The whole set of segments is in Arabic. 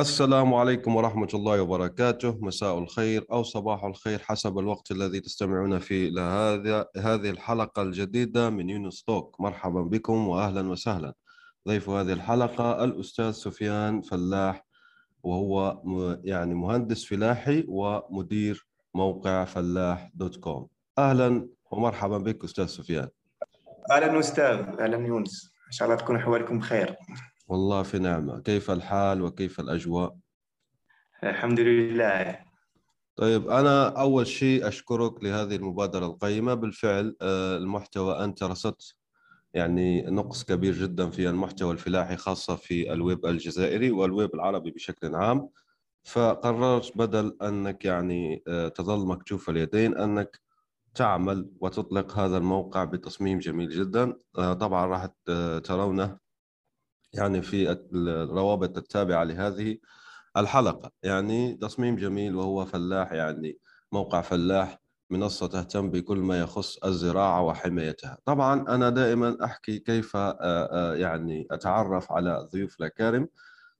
السلام عليكم ورحمة الله وبركاته. مساء الخير أو صباح الخير حسب الوقت الذي تستمعون فيه إلى هذا هذه الحلقة الجديدة من يونس توك. مرحبا بكم وأهلا وسهلا. ضيف هذه الحلقة الأستاذ سفيان فلاح وهو يعني مهندس فلاحي ومدير موقع فلاح dot com. أهلا ومرحبا بك أستاذ سفيان. أهلا أستاذ. أهلا يونس. إن شاء الله تكون أحوالكم بخير. والله في نعمة. كيف الحال وكيف الأجواء؟ الحمد لله. طيب أنا أول شيء أشكرك لهذه المبادرة القيمة. بالفعل آه، المحتوى أنت رصدت يعني نقص كبير جدا في المحتوى الفلاحي خاصة في الويب الجزائري والويب العربي بشكل عام. فقررت بدل أنك يعني آه، تظل مكتوف اليدين أنك تعمل وتطلق هذا الموقع بتصميم جميل جدا. آه، طبعا راح ترونه يعني في الروابط التابعة لهذه الحلقة. يعني تصميم جميل وهو فلاح يعني موقع فلاح منصة تهتم بكل ما يخص الزراعة وحمايتها. طبعا أنا دائما أحكي كيف يعني أتعرف على الضيوف الأكارم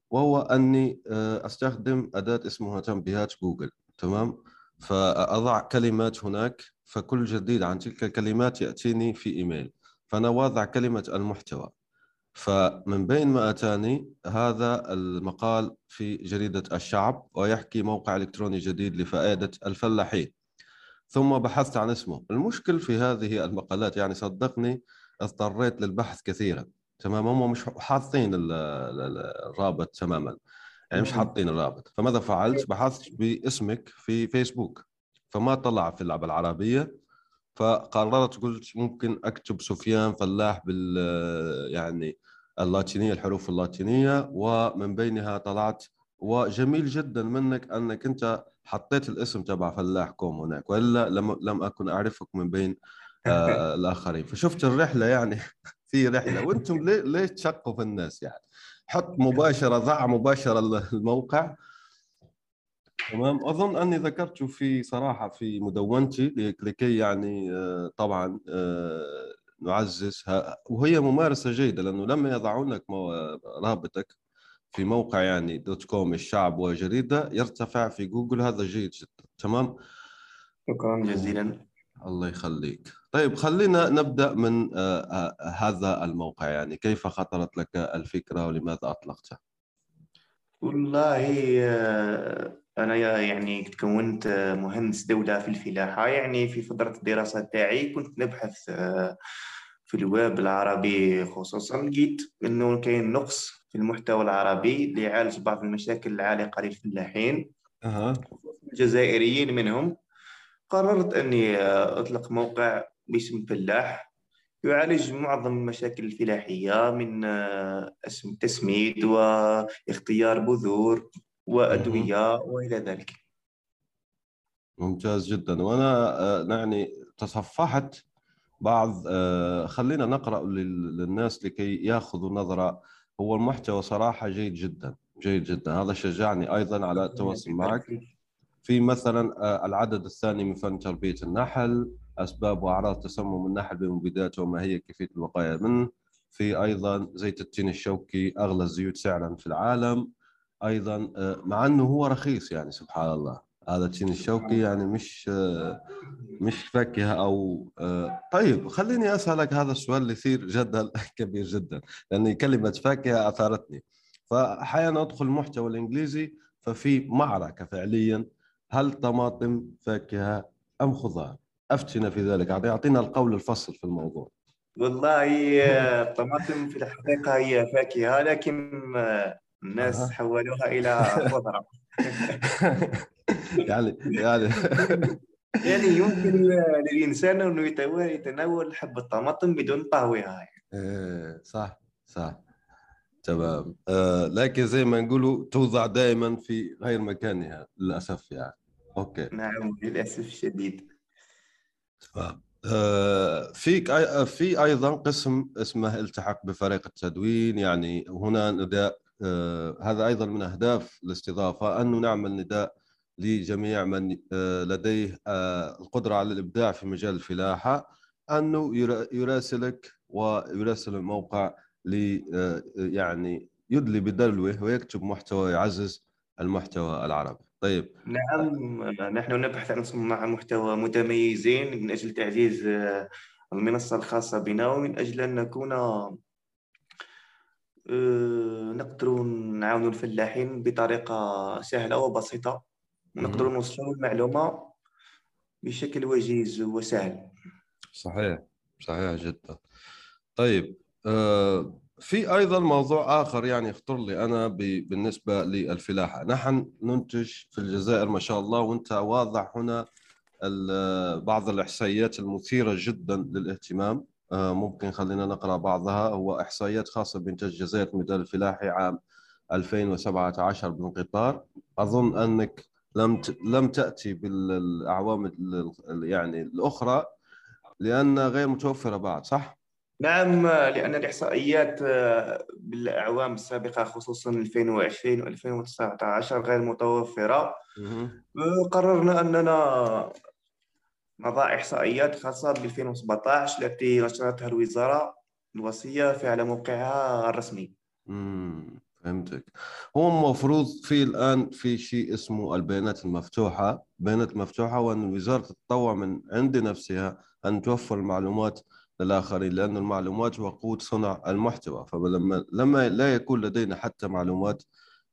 وهو أني أستخدم أداة اسمها تنبيهات جوجل. تمام؟ فأضع كلمات هناك فكل جديد عن تلك الكلمات يأتيني في إيميل. فأنا واضع كلمة المحتوى. فمن بين ما أتاني هذا المقال في جريدة الشعب ويحكي موقع إلكتروني جديد لفائدة الفلاحين. ثم بحثت عن اسمه. المشكل في هذه المقالات يعني صدقني اضطريت للبحث كثيرا. تمام؟ هم مش حاطين الرابط تماما. يعني مش حاطين الرابط. فماذا فعلت؟ بحثت باسمك في فيسبوك. فما طلع في اللعبة العربية فقررت قلت ممكن أكتب سفيان فلاح بال يعني اللاتينية الحروف اللاتينية ومن بينها طلعت وجميل جدا منك أنك أنت حطيت الاسم تبع فلاح كوم هناك وإلا لم لم أكن أعرفك من بين آه الآخرين. فشفت الرحلة يعني في رحلة. وأنتم ليه ليه تشقوا في الناس يعني؟ حط مباشرة ضع مباشرة الموقع. تمام. أظن أني ذكرت في صراحة في مدونتي لكي يعني آه، طبعا آه، نعززها وهي ممارسة جيدة لأنه لما يضعون لك رابطك في موقع يعني dot com الشعب وجريدة يرتفع في جوجل. هذا جيد جدا. تمام؟ شكرا. جزيلا. الله يخليك. طيب خلينا نبدأ من آه، هذا الموقع يعني. كيف خطرت لك الفكرة ولماذا أطلقتها؟ والله أنا يعني كونت مهندس دولة في الفلاحة يعني في فترة الدراسة تاعي كنت نبحث آه، في الويب العربي خصوصا لقيت إنه كاين نقص في المحتوى العربي ليعالج بعض المشاكل العالقة للفلاحين. أه. الجزائريين منهم. قررت إني آه، أطلق موقع باسم فلاح. يعالج معظم المشاكل الفلاحية من آه، اسم تسميد واختيار بذور. وأدوية وإلى ذلك. ممتاز جدا. وأنا آه، يعني تصفحت بعض آه، خلينا نقرأ للناس لكي يأخذوا نظرة. هو المحتوى صراحة جيد جدا جيد جدا. هذا شجعني أيضا على التواصل معك. في مثلا آه، العدد الثاني من فن تربية النحل أسباب وأعراض تسمم النحل بمبيداته وما هي كيفية الوقاية منه. في أيضا زيت التين الشوكي أغلى الزيوت سعرا في العالم. أيضا آه، مع إنه هو رخيص يعني سبحان الله. هذا التين الشوكي يعني مش آه، مش فاكهة أو آه، طيب خليني أسألك هذا السؤال اللي يثير جدل كبير جدا لأن كلمة فاكهة أثارتني. فاحيانا أدخل المحتوى الإنجليزي ففي معركة فعليا هل طماطم فاكهة أم خضار؟ افتنا في ذلك. اعطينا القول الفصل في الموضوع. والله الطماطم في الحقيقة هي فاكهة لكن الناس أه. حولوها إلى خضرة. يعني يعني. يعني يمكن للإنسان انه يتناول حبه طماطم بدون طهوها. يعني. صح صح. تمام. آه لكن زي ما نقولوا توضع دائما في غير مكانها للأسف يعني. أوكي. نعم للأسف الشديد. تمام. آه فيك أي- في أيضا قسم اسمه التحق بفريق التدوين يعني هنا آه هذا أيضا من أهداف الاستضافة انه نعمل نداء لجميع من آه لديه آه القدرة على الإبداع في مجال الفلاحة انه يرا- يراسلك ويراسل الموقع ل آه يعني يدلي بدلوه ويكتب محتوى يعزز المحتوى العربي. طيب. نعم نحن نبحث عن صناع محتوى متميزين من أجل تعزيز آه، المنصة الخاصة بنا ومن أجل أن نكون آه، نقدر نعاون الفلاحين بطريقة سهلة وبسيطة. ونقدر مهم. نوصلوا المعلومة بشكل وجيز وسهل. صحيح صحيح جدا. طيب آه في أيضا موضوع آخر يعني يخطر لي أنا بالنسبة للفلاحة. نحن ننتج في الجزائر ما شاء الله وأنت واضح هنا بعض الإحصائيات المثيرة جدا للاهتمام. ممكن خلينا نقرأ بعضها هو إحصائيات خاصة بإنتاج الجزائر في المجال الفلاحي عام 2017 بالقطار أظن أنك لم لم تأتي بالأعوام ال- ال- يعني الأخرى لأنها غير متوفرة بعد صح؟ نعم لأن الإحصائيات آه، بالأعوام السابقة خصوصا 2020 و 2019 غير متوفرة مهم. قررنا أننا نضع إحصائيات خاصة ب 2017 التي نشرتها الوزارة الوصية في على موقعها الرسمي. مم. فهمتك. هو المفروض في الآن في شيء اسمه البيانات المفتوحة. البيانات المفتوحة وأن الوزارة تتطوع من عند نفسها أن توفر المعلومات للآخرين لأن المعلومات وقود صنع المحتوى. فلما لما لا يكون لدينا حتى معلومات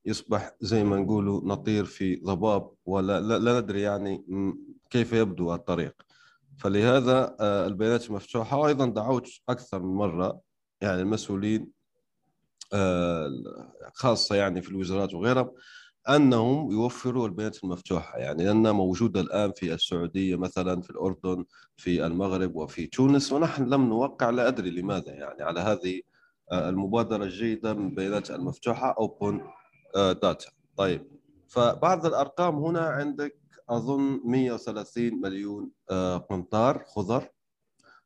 يصبح زي ما نقولوا نطير في ضباب ولا لا, لا ندري يعني كيف يبدو الطريق. فلهذا آه، البيانات المفتوحة وأيضا دعوت أكثر من مرة يعني المسؤولين آه، خاصة يعني في الوزارات وغيرها أنهم يوفروا البيانات المفتوحة. يعني لأنها موجودة الآن في السعودية مثلا في الأردن في المغرب وفي تونس. ونحن لم نوقع لا أدري لماذا. يعني على هذه آه، المبادرة الجيدة من البيانات المفتوحة أوبن داتا. طيب. فبعض الأرقام هنا عندك أظن 130 مليون آه، قنطار خضر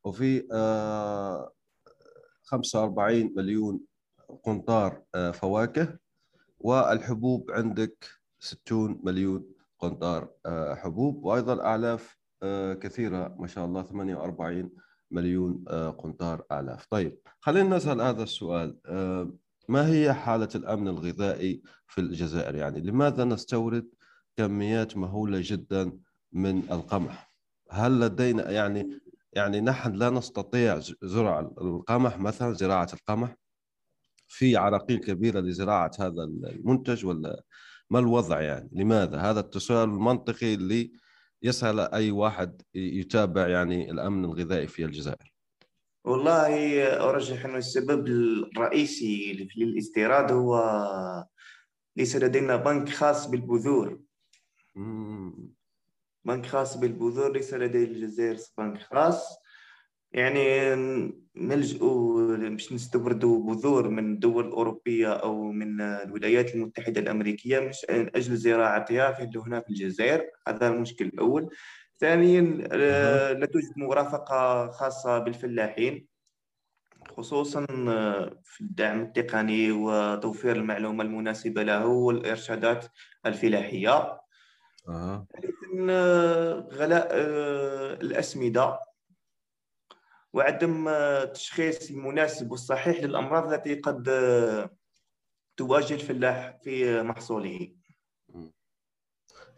وفي آه، 45 مليون قنطار آه، فواكه والحبوب عندك 60 مليون قنطار آه، حبوب وأيضا أعلاف آه، كثيرة ما شاء الله 48 مليون آه، قنطار أعلاف. طيب خلينا نسأل هذا السؤال آه، ما هي حالة الأمن الغذائي في الجزائر؟ يعني لماذا نستورد كميات مهولة جدا من القمح. هل لدينا يعني يعني نحن لا نستطيع زرع القمح مثلا زراعة القمح؟ في عراقيل كبيرة لزراعة هذا المنتج ولا ما الوضع يعني؟ لماذا؟ هذا التساؤل المنطقي اللي يسأل أي واحد يتابع يعني الأمن الغذائي في الجزائر. والله أرجح أن السبب الرئيسي للإستيراد هو ليس لدينا بنك خاص بالبذور. بنك خاص بالبذور ليس لدي الجزائر بنك خاص. يعني نلجأ باش نستوردوا بذور من دول أوروبية أو من الولايات المتحدة الأمريكية مش من أجل زراعتها في هنا في الجزائر. هذا المشكل الأول. ثانيا لا توجد مرافقة خاصة بالفلاحين خصوصا في الدعم التقني وتوفير المعلومة المناسبة له والإرشادات الفلاحية. آه. آه، غلاء آه، الأسمدة وعدم آه، التشخيص المناسب والصحيح للأمراض التي قد آه، تواجه الفلاح في محصوله.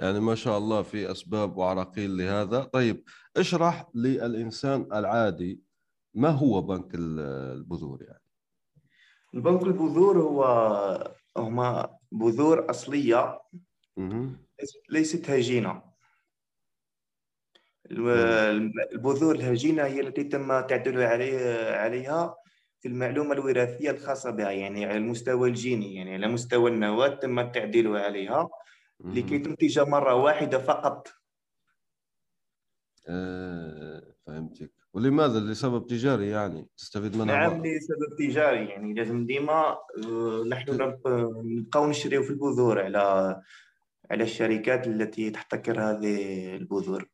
يعني ما شاء الله في أسباب وعراقيل لهذا. طيب اشرح للإنسان العادي ما هو بنك ال- البذور يعني؟ البنك البذور هو هما بذور أصلية. مهم. ليست هجينة. الم- البذور الهجينة هي التي تم تعديل عليه عليها في المعلومة الوراثية الخاصة بها يعني على المستوى الجيني يعني على مستوى النواة تم التعديل عليها لكي. تنتج مرة واحدة فقط. آه، فهمتك. ولماذا؟ لسبب تجاري يعني تستفيد منها نعم لسبب تجاري يعني لازم ديما آه، نحن نبقاو نشريو في البذور على على الشركات التي تحتكر هذه البذور.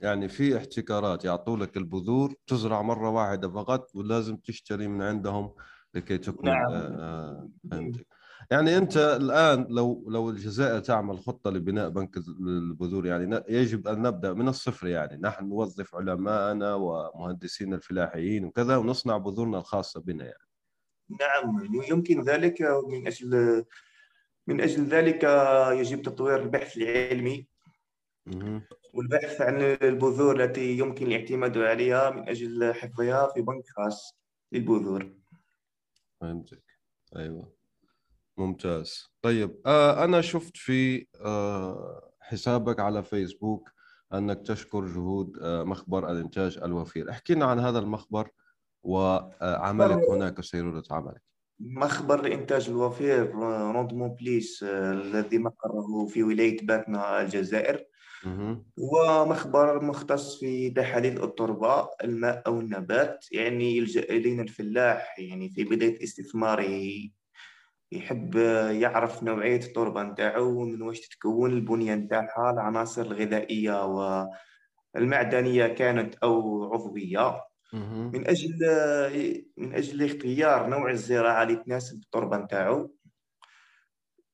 يعني في احتكارات يعطوا لك البذور تزرع مرة واحدة فقط ولازم تشتري من عندهم لكي تكمل نعم. آه، آه، يعني أنت الآن لو لو الجزائر تعمل خطة لبناء بنك البذور يعني يجب أن نبدأ من الصفر يعني نحن نوظف علماءنا ومهندسين الفلاحيين وكذا ونصنع بذورنا الخاصة بنا يعني نعم يمكن ذلك من أجل من أجل ذلك يجب تطوير البحث العلمي. والبحث عن البذور التي يمكن الاعتماد عليها من أجل حفظها في بنك خاص للبذور. فهمتك. أيوه. ممتاز. طيب آه أنا شفت في آه حسابك على فيسبوك أنك تشكر جهود آه مخبر الإنتاج الوفير. احكينا عن هذا المخبر وعملك هناك سيرورة عملك. مخبر الإنتاج الوفير Rendement Plus آه، الذي مقره في ولاية باتنا الجزائر. هو مخبر مختص في تحاليل التربة الماء أو النبات يعني يلجأ إلينا الفلاح يعني في بداية استثماره يحب يعرف نوعية التربة نتاعو ومن واش تتكون البنية نتاعها العناصر الغذائية والمعدنية كانت أو عضوية. من أجل من أجل اختيار نوع الزراعة اللي تناسب التربة نتاعو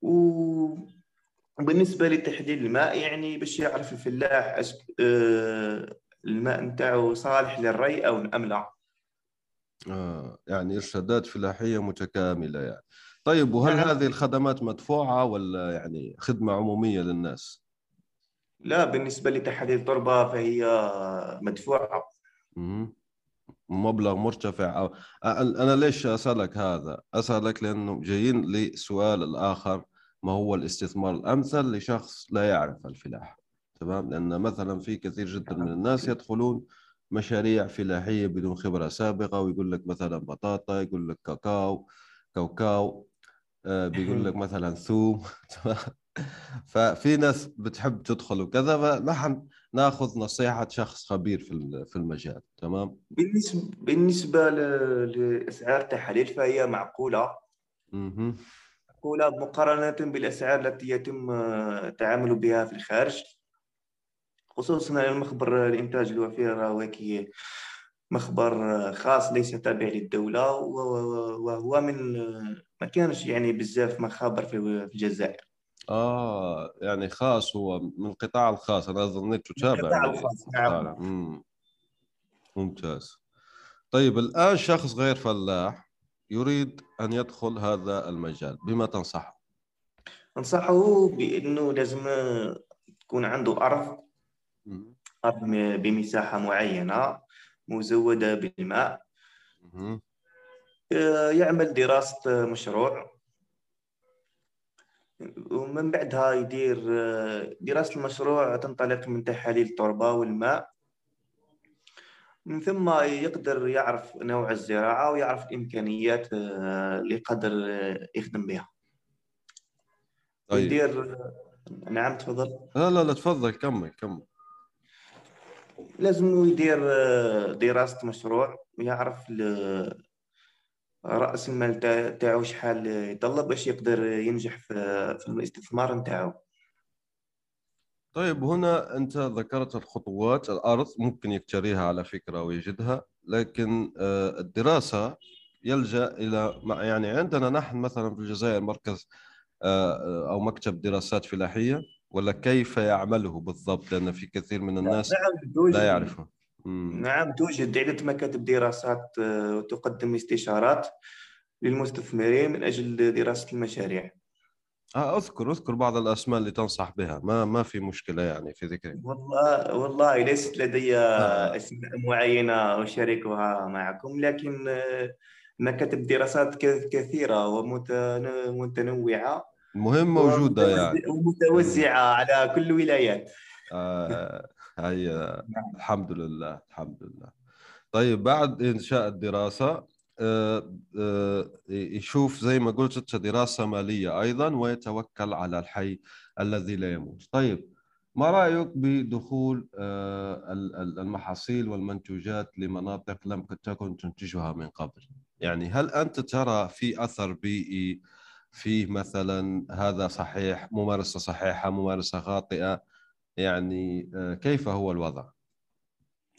وبالنسبة لتحليل الماء يعني باش يعرف الفلاح أش... آه، الماء نتاعو صالح للري أو أم لا آه يعني إرشادات فلاحية متكاملة يعني طيب وهل نعم. هذه الخدمات مدفوعة ولا يعني خدمة عمومية للناس؟ لا بالنسبة لتحليل التربة فهي مدفوعة مهم. مبلغ مرتفع أو أنا ليش أسألك هذا؟ أسألك لأنه جايين لسؤال الآخر ما هو الاستثمار الأمثل لشخص لا يعرف الفلاحة تمام؟ لأن مثلا في كثير جدا من الناس يدخلون مشاريع فلاحية بدون خبرة سابقة ويقول لك مثلا بطاطا يقول لك كاكاو كاوكاو آه، بيقول لك مثلا ثوم؟ ففي ناس بتحب تدخل وكذا فنحن ناخذ نصيحة شخص خبير في في المجال تمام؟ بالنسبة بالنسبة ل- لأسعار التحاليل فهي معقولة مهم. معقولة مقارنة بالأسعار التي يتم آه، التعامل بها في الخارج خصوصا المخبر الإنتاج الوفير هو مخبر آه، خاص ليس تابع و- وهو من آه، ما كانش يعني بزاف مخابر في الجزائر آه يعني خاص هو من القطاع الخاص. أنا ظنيته تابع القطاع لل- الخاص، نعم. ممتاز. طيب الآن شخص غير فلاح يريد أن يدخل هذا المجال بما تنصحه؟ أنصحه بأنه لازم تكون عنده أرض. مم. أرض م- بمساحة معينة مزودة بالماء. آه، يعمل دراسة مشروع. ومن بعدها يدير دراسة المشروع تنطلق من تحاليل التربة والماء. من ثم يقدر يعرف نوع الزراعة ويعرف الإمكانيات آه، اللي يقدر آه، يخدم بها. طيب. يدير نعم تفضل. لا لا لا تفضل كمل كمل. لازم يدير آه، دراسة مشروع ويعرف رأس المال تاع- تاعو شحال يطلب باش يقدر ينجح في الاستثمار نتاعو طيب هنا أنت ذكرت الخطوات الأرض ممكن يكتريها على فكرة ويجدها لكن آه، الدراسة يلجأ إلى مع- يعني عندنا نحن مثلا في الجزائر مركز آه، أو مكتب دراسات فلاحية ولا كيف يعمله بالضبط لأن في كثير من الناس نعم لا يعرفه. نعم توجد عدة مكاتب دراسات آه، وتقدم استشارات للمستثمرين من أجل دراسة المشاريع. آه أذكر أذكر بعض الأسماء اللي تنصح بها. ما ما في مشكلة يعني في ذكرها والله والله ليست لدي آه. أسماء معينة أشاركها معكم لكن آه، مكاتب دراسات ك- كثيرة ومتنوعة. المهم موجودة يعني. ومتوزعة على كل الولايات. آه. هي الحمد لله الحمد لله. طيب بعد إنشاء الدراسة آه، آه، يشوف زي ما قلت أنت دراسة مالية أيضا ويتوكل على الحي الذي لا يموت. طيب ما رأيك بدخول آه، ال- ال- المحاصيل والمنتوجات لمناطق لم تكن تنتجها من قبل؟ يعني هل أنت ترى في أثر بيئي فيه مثلا هذا صحيح ممارسة صحيحة ممارسة خاطئة؟ يعني آه، كيف هو الوضع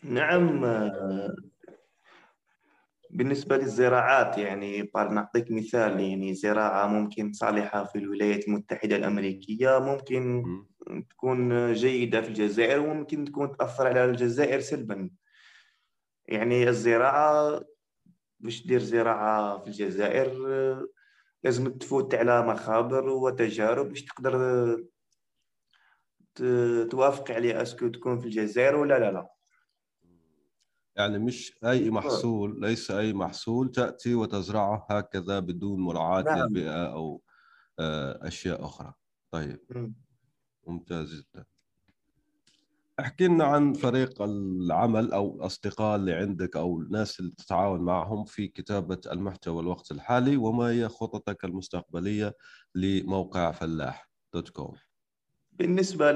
نعم آه، بالنسبة للزراعات يعني نعطيك مثال يعني زراعة ممكن صالحة في الولايات المتحدة الأمريكية ممكن مم. تكون جيدة في الجزائر وممكن تكون تأثر على الجزائر سلبا يعني الزراعة باش دير زراعة في الجزائر آه، لازم تفوت على مخابر وتجارب باش تقدر توافق عليه أسكو تكون في الجزائر ولا لا لا. يعني مش أي محصول ليس أي محصول تأتي وتزرعه هكذا بدون مراعاة نعم. للبيئة أو آه، أشياء أخرى. طيب. مم. ممتاز جدا. احكي لنا عن فريق العمل أو الأصدقاء اللي عندك أو الناس اللي تتعاون معهم في كتابة المحتوى الوقت الحالي وما هي خططك المستقبلية لموقع فلاح دوت كوم. بالنسبة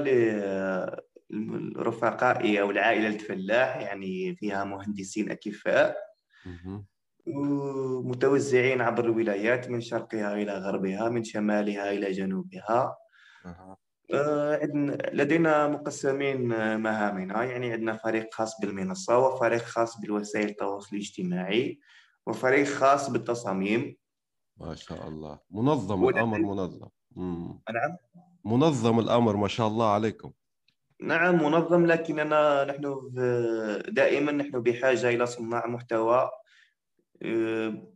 لرفقائي أو العائلة الفلاح يعني فيها مهندسين أكفاء مهم. ومتوزعين عبر الولايات من شرقها إلى غربها من شمالها إلى جنوبها. آه، عندنا لدينا مقسمين آه، مهامنا يعني عندنا فريق خاص بالمنصة وفريق خاص بالوسائل التواصل الاجتماعي وفريق خاص بالتصاميم ما شاء الله منظم الأمر منظم مم. نعم منظم الأمر ما شاء الله عليكم. نعم منظم لكننا نحن دائما نحن بحاجة إلى صناع محتوى آه،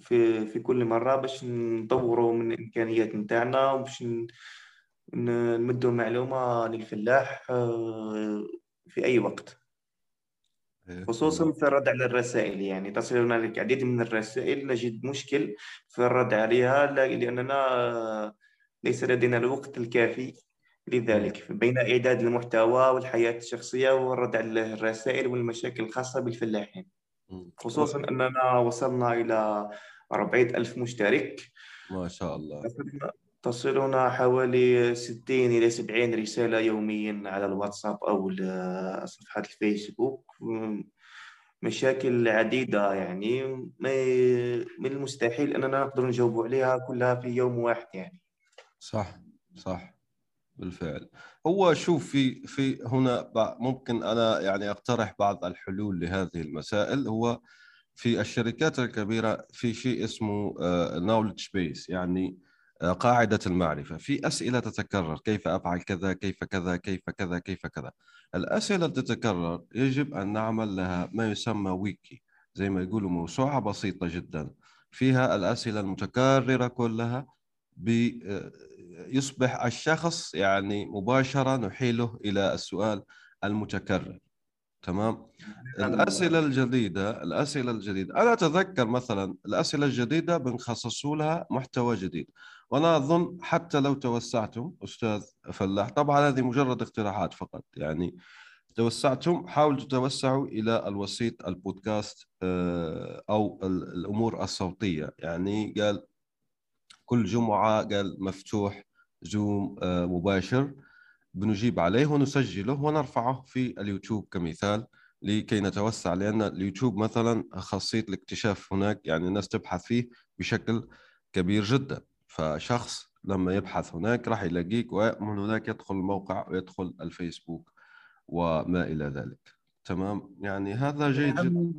في في كل مرة باش نطوروا من الإمكانيات نتاعنا وباش نمدوا معلومة للفلاح آه، في أي وقت. خصوصا في الرد على الرسائل يعني تصلنا العديد من الرسائل نجد مشكل في الرد عليها لا- لأننا ليس لدينا الوقت الكافي لذلك. بين إعداد المحتوى والحياة الشخصية والرد على الرسائل والمشاكل الخاصة بالفلاحين. مم. خصوصا أننا وصلنا إلى 400 ألف مشترك. ما شاء الله. تصلنا- حوالي 60 إلى 70 رسالة يوميا على الواتساب أو صفحات الفيسبوك. مشاكل عديدة يعني. من المستحيل أننا نقدر نجاوب عليها كلها في يوم واحد يعني. صح صح بالفعل. هو شوف في في هنا ب- ممكن أنا يعني أقترح بعض الحلول لهذه المسائل. هو في الشركات الكبيرة في شيء اسمه نولج بيس يعني آه، قاعدة المعرفة. في أسئلة تتكرر كيف أفعل كذا كيف كذا كيف كذا كيف كذا. الأسئلة اللي تتكرر يجب أن نعمل لها ما يسمى ويكي زي ما يقولوا موسوعة بسيطة جدا. فيها الأسئلة المتكررة كلها بي- يصبح الشخص يعني مباشرة نحيله إلى السؤال المتكرر. تمام؟ الأسئلة الجديدة الأسئلة الجديدة. أنا أتذكر مثلا الأسئلة الجديدة بنخصصوا لها محتوى جديد. وأنا أظن حتى لو توسعتم أستاذ فلاح طبعا هذه مجرد اقتراحات فقط. يعني توسعتم حاولوا تتوسعوا إلى الوسيط البودكاست آه، أو ال- الأمور الصوتية. يعني قال كل جمعة قال مفتوح زوم آه، مباشر. بنجيب عليه ونسجله ونرفعه في اليوتيوب كمثال لكي نتوسع لأن اليوتيوب مثلا خاصية الاكتشاف هناك يعني الناس تبحث فيه بشكل كبير جدا. فشخص لما يبحث هناك راح يلاقيك ومن هناك يدخل الموقع ويدخل الفيسبوك وما إلى ذلك. تمام؟ يعني هذا جيد جدا. نعم.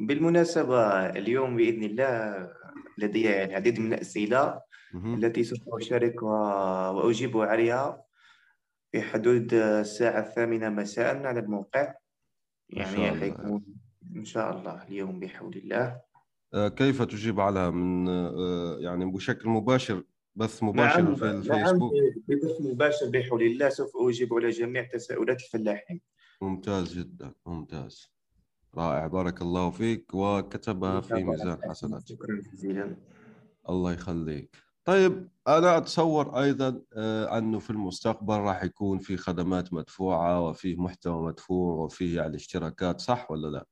بالمناسبة اليوم بإذن الله لدي العديد من الأسئلة. التي سوف أشارك و- وأجيب عليها في حدود الساعة الثامنة مساء على الموقع. يعني الله. حيكون إن شاء الله اليوم بحول الله. آه، كيف تجيب على من آه، يعني بشكل مباشر بث مباشر نعم في نعم الفيسبوك؟ ببث مباشر بحول الله سوف أجيب على جميع تساؤلات الفلاحين ممتاز جدا ممتاز. رائع بارك الله فيك وكتبها في ميزان حسنات. شكرا جزيلا. الله يخليك. طيب أنا أتصور أيضا آه، أنه في المستقبل راح يكون في خدمات مدفوعة وفيه محتوى مدفوع وفيه يعني اشتراكات صح ولا لا؟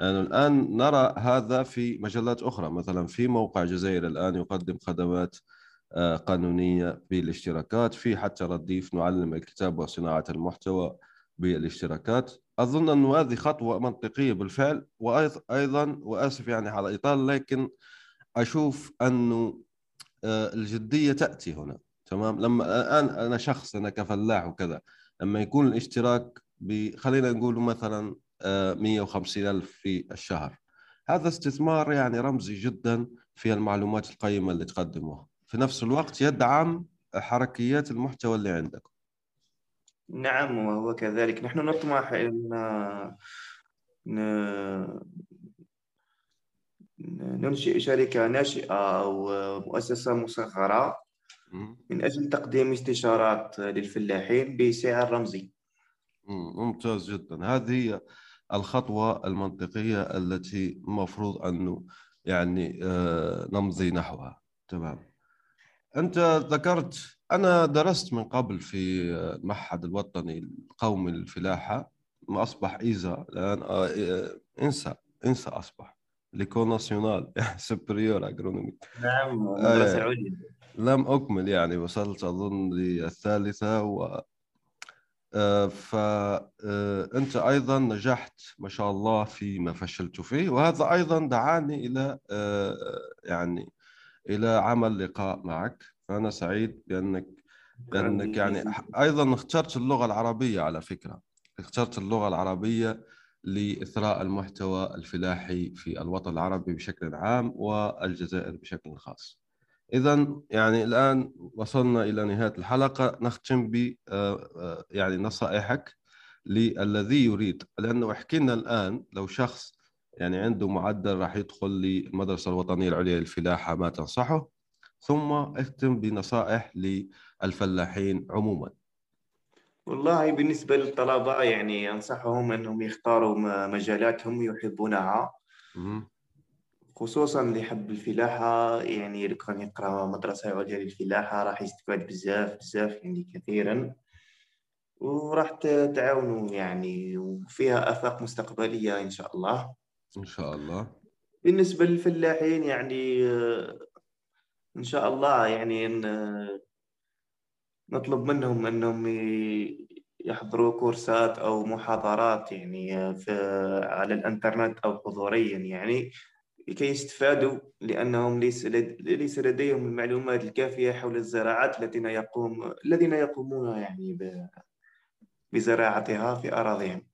يعني الآن نرى هذا في مجلات أخرى مثلا في موقع جزائر الآن يقدم خدمات آه، قانونية بالاشتراكات في حتى رديف نعلم الكتاب وصناعة المحتوى بالاشتراكات. أظن انه هذه خطوة منطقية بالفعل وأيضا وآسف يعني على الاطاله لكن أشوف أنه آه، الجدية تأتي هنا تمام؟ لما أنا أنا شخص أنا كفلاح وكذا لما يكون الاشتراك خلينا نقول مثلا 150 آه، ألف في الشهر. هذا استثمار يعني رمزي جدا في المعلومات القيمة اللي تقدموها. في نفس الوقت يدعم حركيات المحتوى اللي عندكم. نعم وهو كذلك. نحن نطمح أن ننشئ شركة ناشئة أو مؤسسة مصغرة من أجل تقديم استشارات للفلاحين بسعر رمزي. ممتاز جدا. هذه هي الخطوة المنطقية التي المفروض أنه يعني آه، نمضي نحوها. تمام. أنت ذكرت أنا درست من قبل في المعهد الوطني القومي للفلاحة ما أصبح ENSA الآن آه، آه، ENSA ENSA أصبح l'école nationale supérieure agronomie. نعم مدرسة عليا لم أكمل يعني وصلت أظن للثالثة و آه، فأنت آه، أيضا نجحت ما شاء الله فيما فشلت فيه وهذا أيضا دعاني إلى آه، يعني إلى عمل لقاء معك. فأنا سعيد بأنك بأنك يعني أيضا اخترت اللغة العربية على فكرة. اخترت اللغة العربية لإثراء المحتوى الفلاحي في الوطن العربي بشكل عام والجزائر بشكل خاص. إذا يعني الآن وصلنا إلى نهاية الحلقة. نختم ب آه، آه، يعني نصائحك للذي يريد. لأنه حكينا الآن لو شخص يعني عنده معدل راح يدخل للمدرسة الوطنية العليا للفلاحة ما تنصحه؟ ثم اختم بنصائح للفلاحين عموما. والله بالنسبة للطلبة يعني أنصحهم أنهم يختاروا مجالات هم يحبونها. خصوصا اللي يحب الفلاحة يعني اللي كان يقرأ مدرسة عليا للفلاحة راح يستفاد بزاف بزاف يعني كثيرا. وراح تعاونوا يعني وفيها آفاق مستقبلية إن شاء الله. إن شاء الله. بالنسبة للفلاحين يعني إن شاء الله يعني نطلب منهم أنهم يحضروا كورسات أو محاضرات يعني في على الإنترنت أو حضوريا يعني لكي يستفادوا لأنهم ليس ليس لديهم المعلومات الكافية حول الزراعات الذين يقوم الذين يقومون يعني بزراعتها في أراضيهم.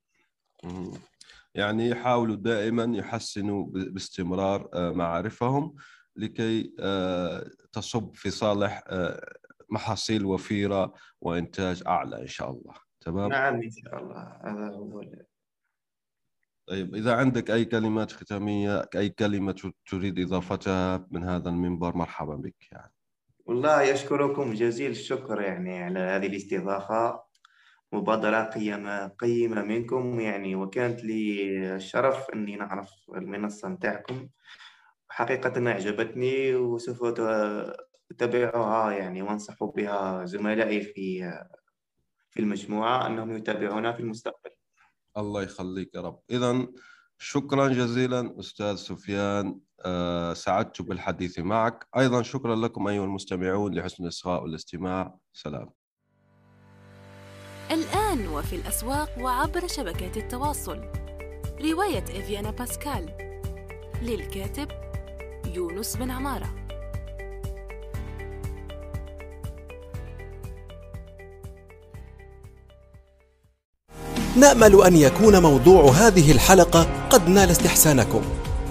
يعني يحاولوا دائما يحسنوا باستمرار آه، معارفهم لكي آه، تصب في صالح آه، محاصيل وفيرة وإنتاج أعلى إن شاء الله. تمام؟ نعم إن شاء الله. هذا هو طيب إذا عندك أي كلمات ختامية أي كلمة تريد إضافتها من هذا المنبر مرحبا بك يعني. والله أشكركم جزيل الشكر يعني على هذه الاستضافة. مبادرة قيمة قيمة منكم يعني وكانت لي الشرف أني نعرف المنصة نتاعكم. حقيقة أعجبتني وسوف أتابعها يعني وأنصح بها زملائي في في المجموعة أنهم يتابعونا في المستقبل. الله يخليك يا رب. إذا شكرا جزيلا أستاذ سفيان أه سعدت بالحديث معك. أيضا شكرا لكم أيها المستمعون لحسن الإصغاء والاستماع. سلام. الآن وفي الأسواق وعبر شبكات التواصل. رواية إفيانا باسكال للكاتب يونس بن عمارة. نأمل أن يكون موضوع هذه الحلقة قد نال استحسانكم.